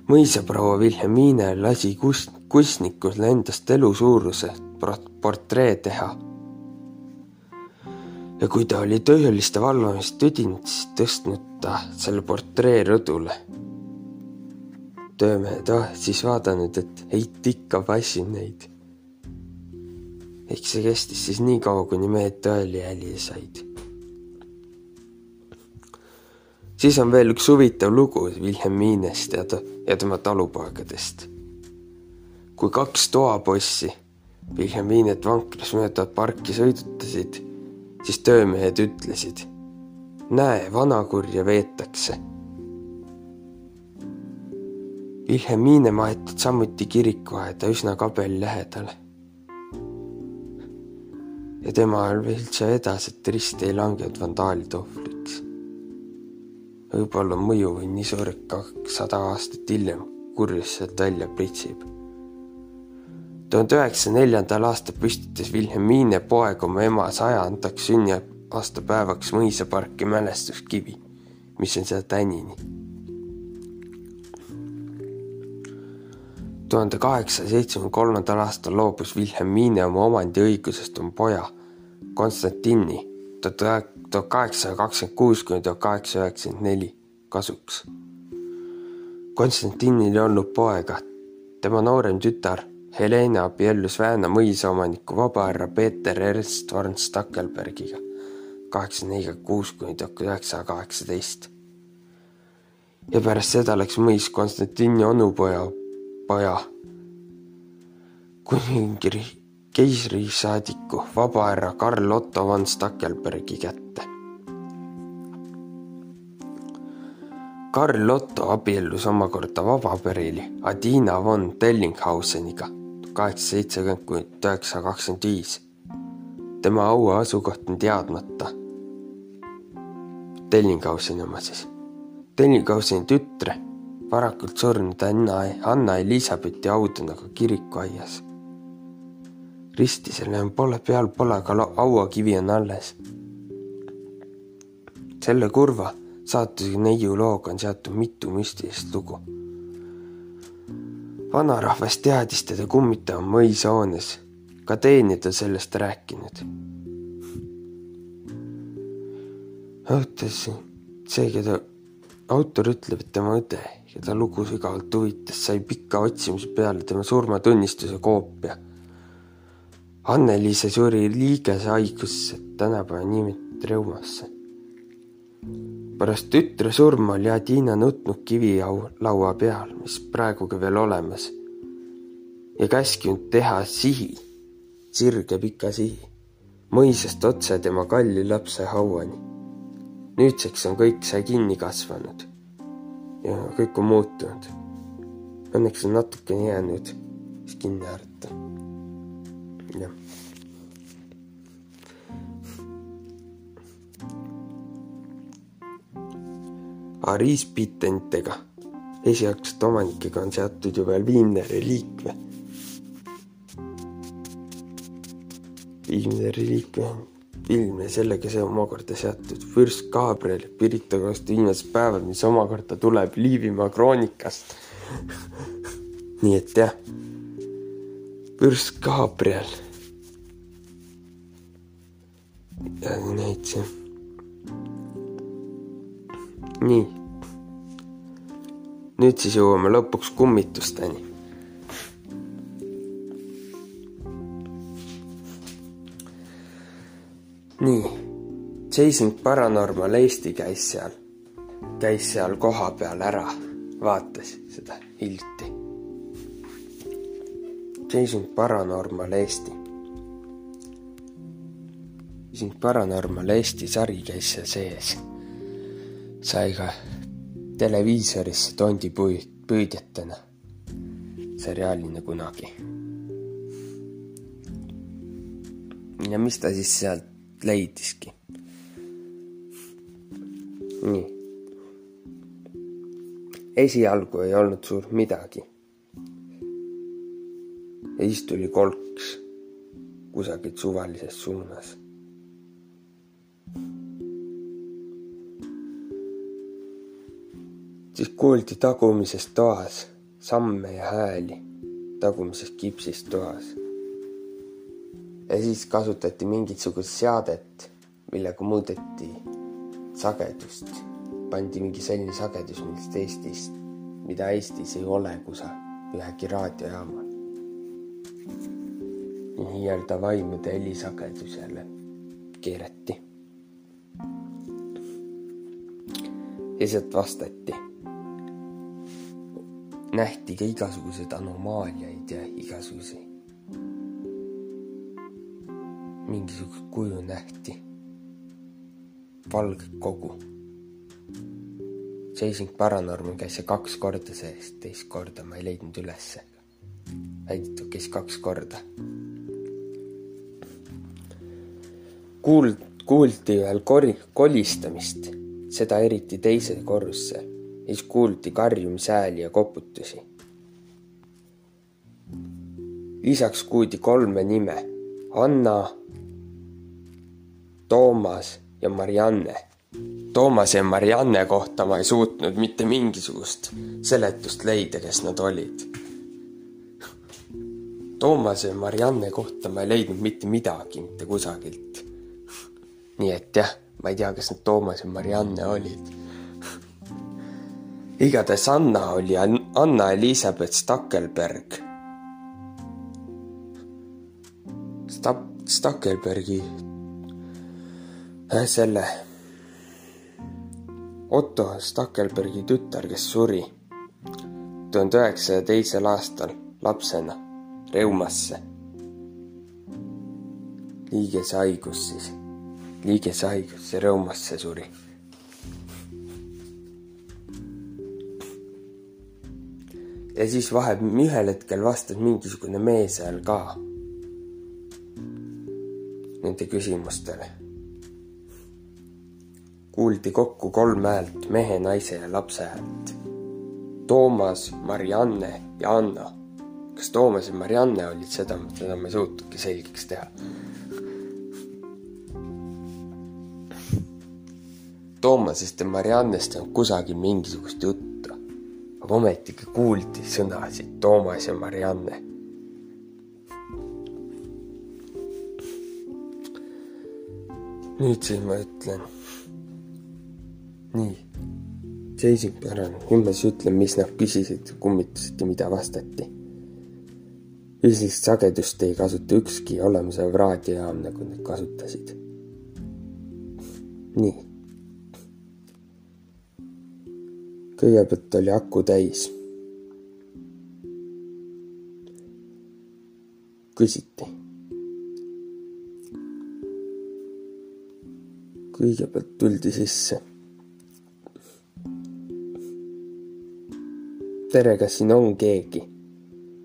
Speaker 1: mõisaproua Vilhelmine lasi kus-, kunstnikule endast elu suuruse portree teha. ja kui ta oli tööliste valvamist tüdinud, siis tõstnud ta selle portree rõdule. Töömehed ah, siis vaadanud, et heit ikka passin neid. eks see kestis siis nii kaua, kuni mehed tõeli jälje said siis on veel üks huvitav lugu Wilhelminest ja, ja tema talupoegadest. kui kaks toapossi Wilhelminet vankris mööda parki sõidutasid, siis töömehed ütlesid. näe, vanakurja veetakse. Wilhelmine maetud samuti kirikuaeda üsna kabeli lähedale. ja tema üldse vedas, et risti ei langenud vandaalide ohvriks võib-olla mõju või nii suur, et kakssada aastat hiljem kurjus sealt välja pritsib. tuhande üheksasaja neljandal aastal püstitas Wilhelmine poeg oma ema sajandaks sünniaastapäevaks mõisaparki mälestuskivi, mis on seal tänini. Tuhande kaheksasaja seitsmekümne kolmandal aastal loobus Wilhelmine oma omandiõigusest oma poja Konstantini tuhat kaheksasada kakskümmend kuus kuni tuhat kaheksasada üheksakümmend neli kasuks. Konstantinil ei olnud poega. tema noorem tütar Helena abiellus Vääna mõisaomaniku vabahärra Peeter Ernst Vorn Stackelbergiga kaheksakümmend nelikümmend kuus kuni tuhat üheksasada kaheksateist. ja pärast seda läks mõis Konstantini onupoja, poja kuningriigi keisrisaadiku vabahärra Karl Otto von Stackelbergi kätte. Karl Otto abiellus omakorda vabapereli Adina von Tellinghauseniga kaheksasada seitsekümmend kuni üheksasada kakskümmend viis. tema aua asukoht on teadmata. Tellinghauseni oma siis. Tellinghauseni tütre, varakult surnud Anna, Anna Elizabethi haud on aga kirikuaias risti selle pole peal pole, aga hauakivi on alles. selle kurva saatuse neiu looga on seotud mitu müstilist lugu. vanarahvas teadis teda kummitama mõisahoones, ka teenid on sellest rääkinud. autos see, keda autor ütleb, et tema õde, keda lugu sügavalt huvitas, sai pika otsimise peale tema surmatunnistuse koopia Anneliise suri liigese haigusse, tänapäeva nimetati reumasse. pärast tütre surma oli Adina nutnud kivilaua peal, mis praegugi veel olemas ja käskinud teha sihi, sirge pika sihi, mõisast otse tema kalli lapse hauani. Nüüdseks on kõik see kinni kasvanud ja kõik on muutunud. Õnneks on natukene jäänud kinni haarata jah. Ariispitentega, esialgsete omanikega on seotud ju veel viimne reliikve. viimne reliikve film ja sellega see omakorda seotud vürst Gabriel Pirita vastu viimased päevad, mis omakorda tuleb Liivimaa kroonikast <laughs> nii et jah, vürst Gabriel ja neid siin. nii. nüüd siis jõuame lõpuks kummitusteni. Nii, Chasing Paranormal Eesti käis seal, käis seal kohapeal ära, vaatas seda hilti. Chasing Paranormal Eesti siin Paranormal Eesti sari käis seal sees. sai ka televiisorisse tondipüüdjatena seriaalina kunagi. ja mis ta siis sealt leidiski? nii. esialgu ei olnud suurt midagi. ja siis tuli kolks kusagilt suvalises suunas siis kuuldi tagumises toas samme ja hääli tagumises kipsis toas. Ja siis kasutati mingisugust seadet, millega muudeti sagedust, pandi mingi selline sagedus, millest Eestis, mida Eestis ei ole kusagil ühegi raadiojaamal. nii-öelda vaimude helisagedusele keerati. sealt vastati nähti ka igasuguseid anomaaliaid ja igasuguseid. Mingisugust kuju nähti. valge kogu. Chasing Paranormal käis see kaks korda sees, teist korda ma ei leidnud ülesse. väidetud käis kaks korda. kuuld-, kuuldi veel kori-, kolistamist, seda eriti teise korrusse ja siis kuuldi karjumishääli ja koputusi. lisaks kuuldi kolme nime Anna, Toomas ja Marianne. Toomase ja Marianne kohta ma ei suutnud mitte mingisugust seletust leida, kes nad olid. Toomase ja Marianne kohta ma ei leidnud mitte midagi mitte kusagilt. nii et jah, ma ei tea, kes need Toomas ja Marianne olid igatahes Anna oli Anna Elizabeth Stackelberg. Sta-, Stackelbergi selle Otto Stackelbergi tütar, kes suri tuhande üheksasaja teisel aastal lapsena reumasse. liigeshaigus siis, liigeshaigus, see reumasse suri. ja siis vahe, ühel hetkel vastas mingisugune mees seal ka nende küsimustele. Kuuldi kokku kolm häält, mehe, naise ja lapse häält. Toomas, Marianne ja Anna. kas Toomas ja Marianne olid seda, seda ma ei suutnudki selgeks teha. Toomasest ja Mariannest on kusagil mingisugust juttu, aga ometigi kuuldi sõnasid Toomas ja Marianne nüüd siis ma ütlen. Nii, seisin pärane, siis ütlen, mis nad küsisid, kummitasid ja mida vastati. üldist sagedust ei kasuta ükski olemasolev raadiojaam, nagu nad kasutasid. nii. kõigepealt oli aku täis. küsiti kõigepealt tuldi sisse. Tere, kas siin on keegi?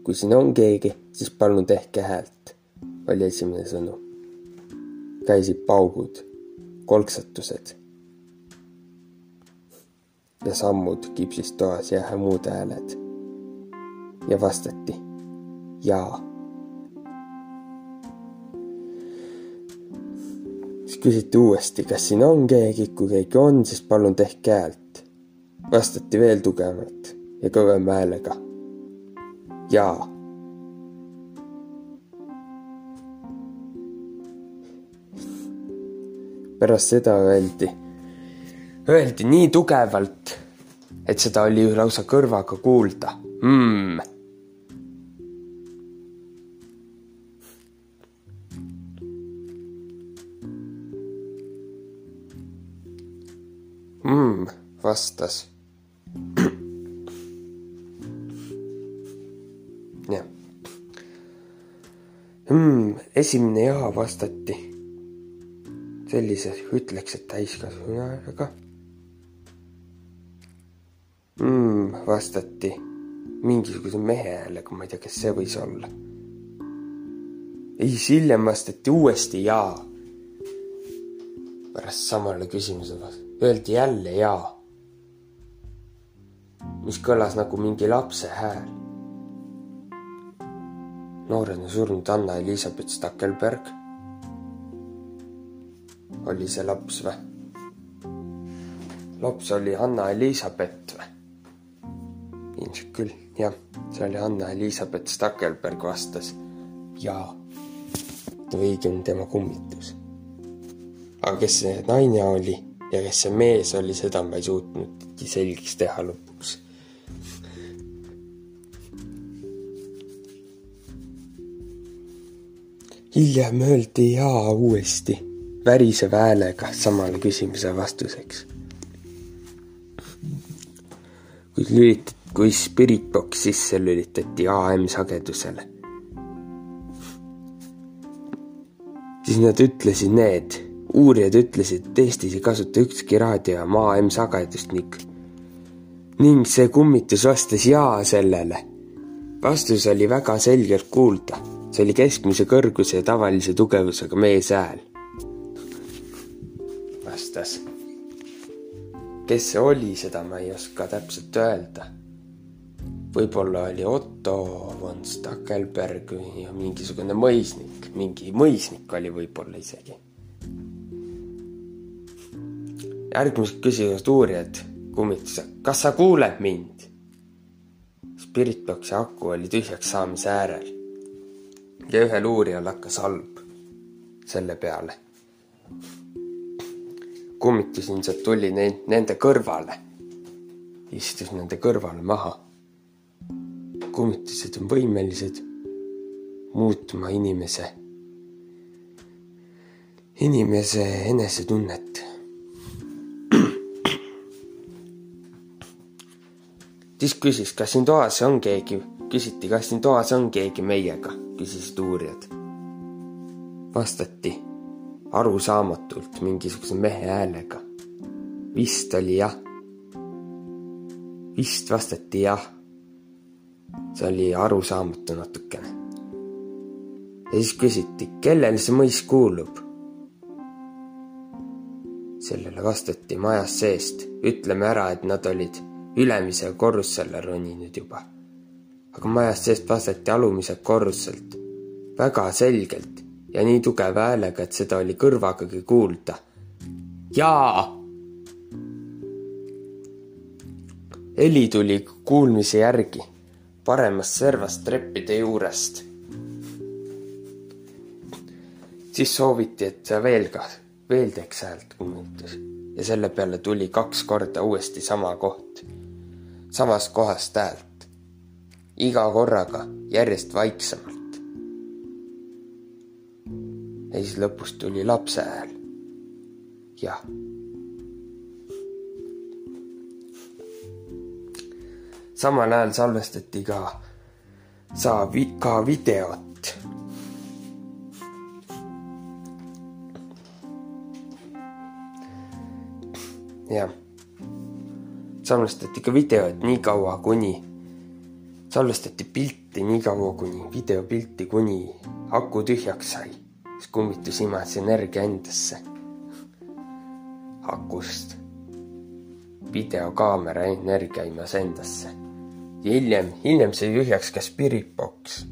Speaker 1: kui siin on keegi, siis palun tehke häält, oli esimene sõnum. käisid paugud, kolksatused ja sammud kipsis toas ja muud hääled. ja vastati jaa küsiti uuesti, kas siin on keegi, kui keegi on, siis palun tehke häält. vastati veel tugevamalt ja kõvema häälega. jaa. pärast seda öeldi, öeldi nii tugevalt, et seda oli lausa kõrvaga kuulda mm mm, vastas. Esimene ja vastati sellise, ütleks, et täiskasvanu häälega mm,. vastati mingisuguse mehe häälega, ma ei tea, kes see võis olla. ja siis hiljem vastati uuesti jaa. pärast samale küsimusele öeldi jälle jaa, mis kõlas nagu mingi lapse hääl. Noorena surnud Anna-Elisabeth Stackelberg oli see laps või? laps oli Anna-Elisabeth või? ilmselt küll, jah, see oli Anna-Elisabeth Stackelberg vastas jaa. või õigemini tema kummitus. aga kes see naine oli ja kes see mees oli, seda ma ei suutnudki selgeks teha lõpuks. Hiljem öeldi jaa uuesti väriseva häälega samale küsimuse vastuseks. kui lülitati, kui Spiritbox sisse lülitati AM sagedusele, siis nad ütlesid need uurijad ütlesid, et Eestis ei kasuta ükski raadiojaam AM-sagedust ning, ning see kummitus vastas jaa sellele. vastus oli väga selgelt kuulda, see oli keskmise kõrguse ja tavalise tugevusega mees hääl. vastas. kes see oli, seda ma ei oska täpselt öelda. võib-olla oli Otto von Stackelberg või mingisugune mõisnik, mingi mõisnik oli võib-olla isegi järgmised küsivad uurijad kummituse, kas sa kuuled mind? Spiritboxi aku oli tühjaks saamise äärel ja ühel uurijal hakkas halb selle peale. kummitus ilmselt tuli neid, nende kõrvale, istus nende kõrvale maha. kummitused on võimelised muutma inimese, inimese enesetunnet siis küsis, kas siin toas on keegi küsiti, kas siin toas on keegi meiega, uurijad. vastati arusaamatult mingisuguse mehe häälega. vist oli jah. vist vastati jah. see oli arusaamatu natukene. ja siis küsiti, kellele see mõis kuulub. sellele vastati majast seest, ütleme ära, et nad olid ülemise korrusele roninud juba. Aga majast seest vastati alumiselt korruselt väga selgelt ja nii tugeva häälega, et seda oli kõrvagagi kuulda. jaa. heli tuli kuulmise järgi paremast servast treppide juurest. siis sooviti, et ta veel ka, veel teeks häält kummitus ja selle peale tuli kaks korda uuesti sama koht, samast kohast häält. Iga korraga järjest vaiksemalt. ja siis lõpus tuli lapse hääl. jah. samal ajal salvestati ka, saab ka videot. jah, salvestati ka videot nii kaua, kuni salvestati pilti nii kaua, kuni videopilti, kuni aku tühjaks sai siis kummitus imas energia endasse. akust. videokaamera energia imas endasse. hiljem, hiljem sai tühjaks ka spirit box,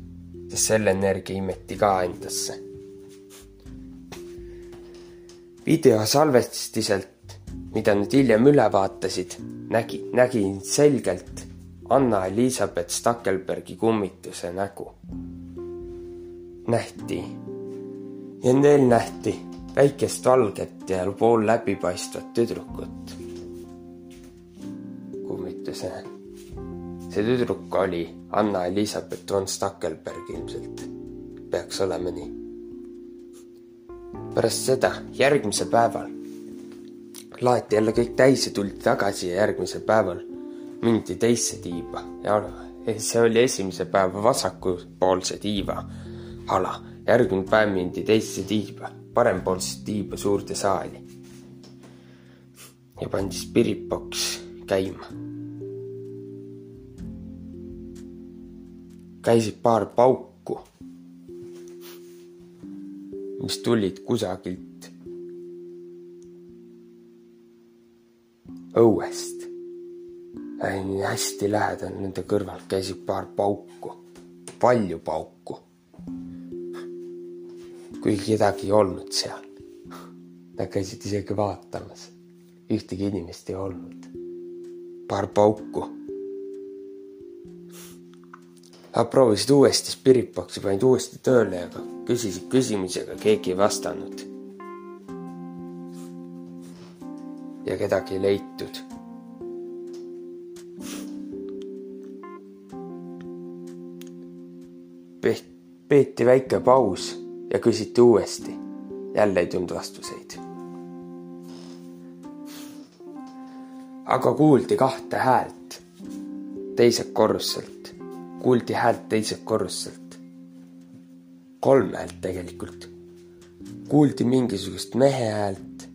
Speaker 1: sest selle energia imeti ka endasse. video salvestiselt, mida nad hiljem üle vaatasid, nägi, nägin selgelt Anna-Elizabeth Stackelbergi kummituse nägu. nähti ja neil nähti väikest valget ja pool läbipaistvat tüdrukut. kummituse. see tüdruk oli Anna-Elizabeth von Stackelberg ilmselt, peaks olema nii. pärast seda, järgmisel päeval laeti jälle kõik täis ja tuldi tagasi ja järgmisel päeval mindi teisse tiiba ja see oli esimese päeva vasakupoolse tiiva ala järgmine päev mindi teisse tiiba, parempoolsesse tiiba suurde saali. ja pandi spirit box käima. käisid paar pauku, mis tulid kusagilt õuest. Hästi lähedal nende kõrval käisid paar pauku, palju pauku kuigi kedagi ei olnud seal. Nad käisid isegi vaatamas. ühtegi inimest ei olnud. paar pauku. Nad proovisid uuesti Spirit Boxi, panid uuesti tööle ja küsisid küsimusi, aga keegi ei vastanud. ja kedagi ei leitud peeti väike paus ja küsiti uuesti. jälle ei tulnud vastuseid. aga kuuldi kahte häält teiselt korruselt, kuuldi häält teiselt korruselt. kolm häält tegelikult. kuuldi mingisugust mehe häält.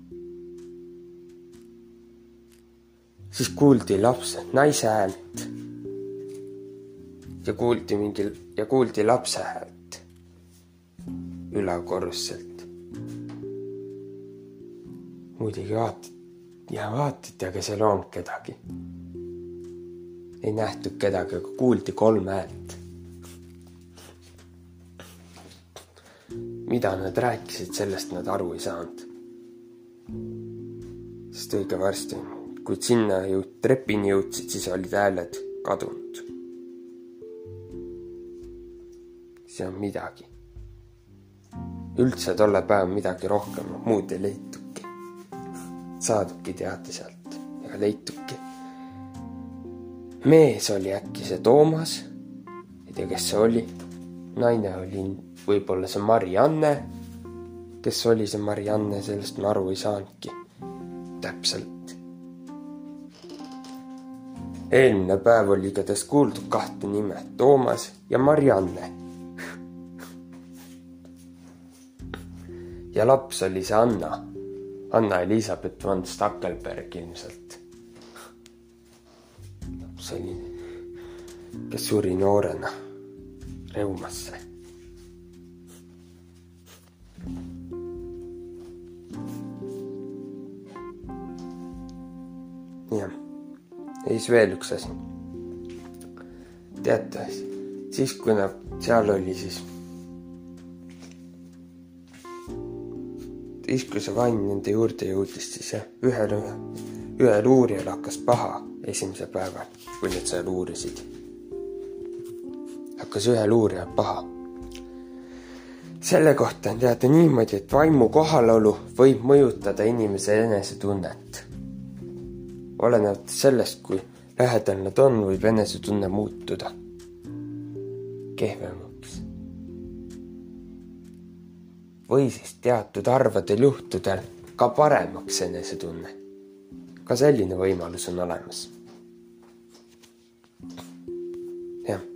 Speaker 1: siis kuuldi lapse, naise häält. ja kuuldi mingi ja kuuldi lapse häält ülakorruselt. muidugi vaatad ja vaatati, aga seal ei olnud kedagi. ei nähtud kedagi, aga kuuldi kolm häält. mida nad rääkisid, sellest nad aru ei saanud. sest õige varsti, kui sinna jõud-, trepini jõudsid, siis olid hääled kadunud. see on midagi üldse tollel päeval midagi rohkem muud ei leituki. saadubki teate sealt ega leituki. mees oli äkki see Toomas, ei tea, kes see oli. naine oli võib-olla see Marianne. kes oli see Marianne, sellest ma aru ei saanudki täpselt. eelmine päev oli igatahes kuuldud kahte nime, Toomas ja Marianne. Ja laps oli see Anna, Anna Elizabeth von Stackelberg ilmselt. laps oli, kes suri noorena reumasse jah, ja siis veel üks asi. teate, siis kui nad seal oli, siis. See vann nende juurde jõudis, siis jah, ühel, ühel uurijal hakkas paha esimesel päeval, kui nad seal uurisid. hakkas ühel uurijal paha selle kohta on teada niimoodi, et vaimu kohalolu võib mõjutada inimese enesetunnet olenevalt sellest, kui lähedal nad on, võib enesetunne muutuda kehvemaks. Või siis teatud harvadel juhtudel ka paremaks enesetunne. ka selline võimalus on olemas. jah.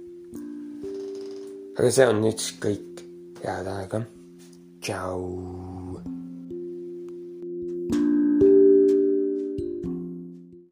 Speaker 1: aga see on nüüd siis kõik. head aega. tšau.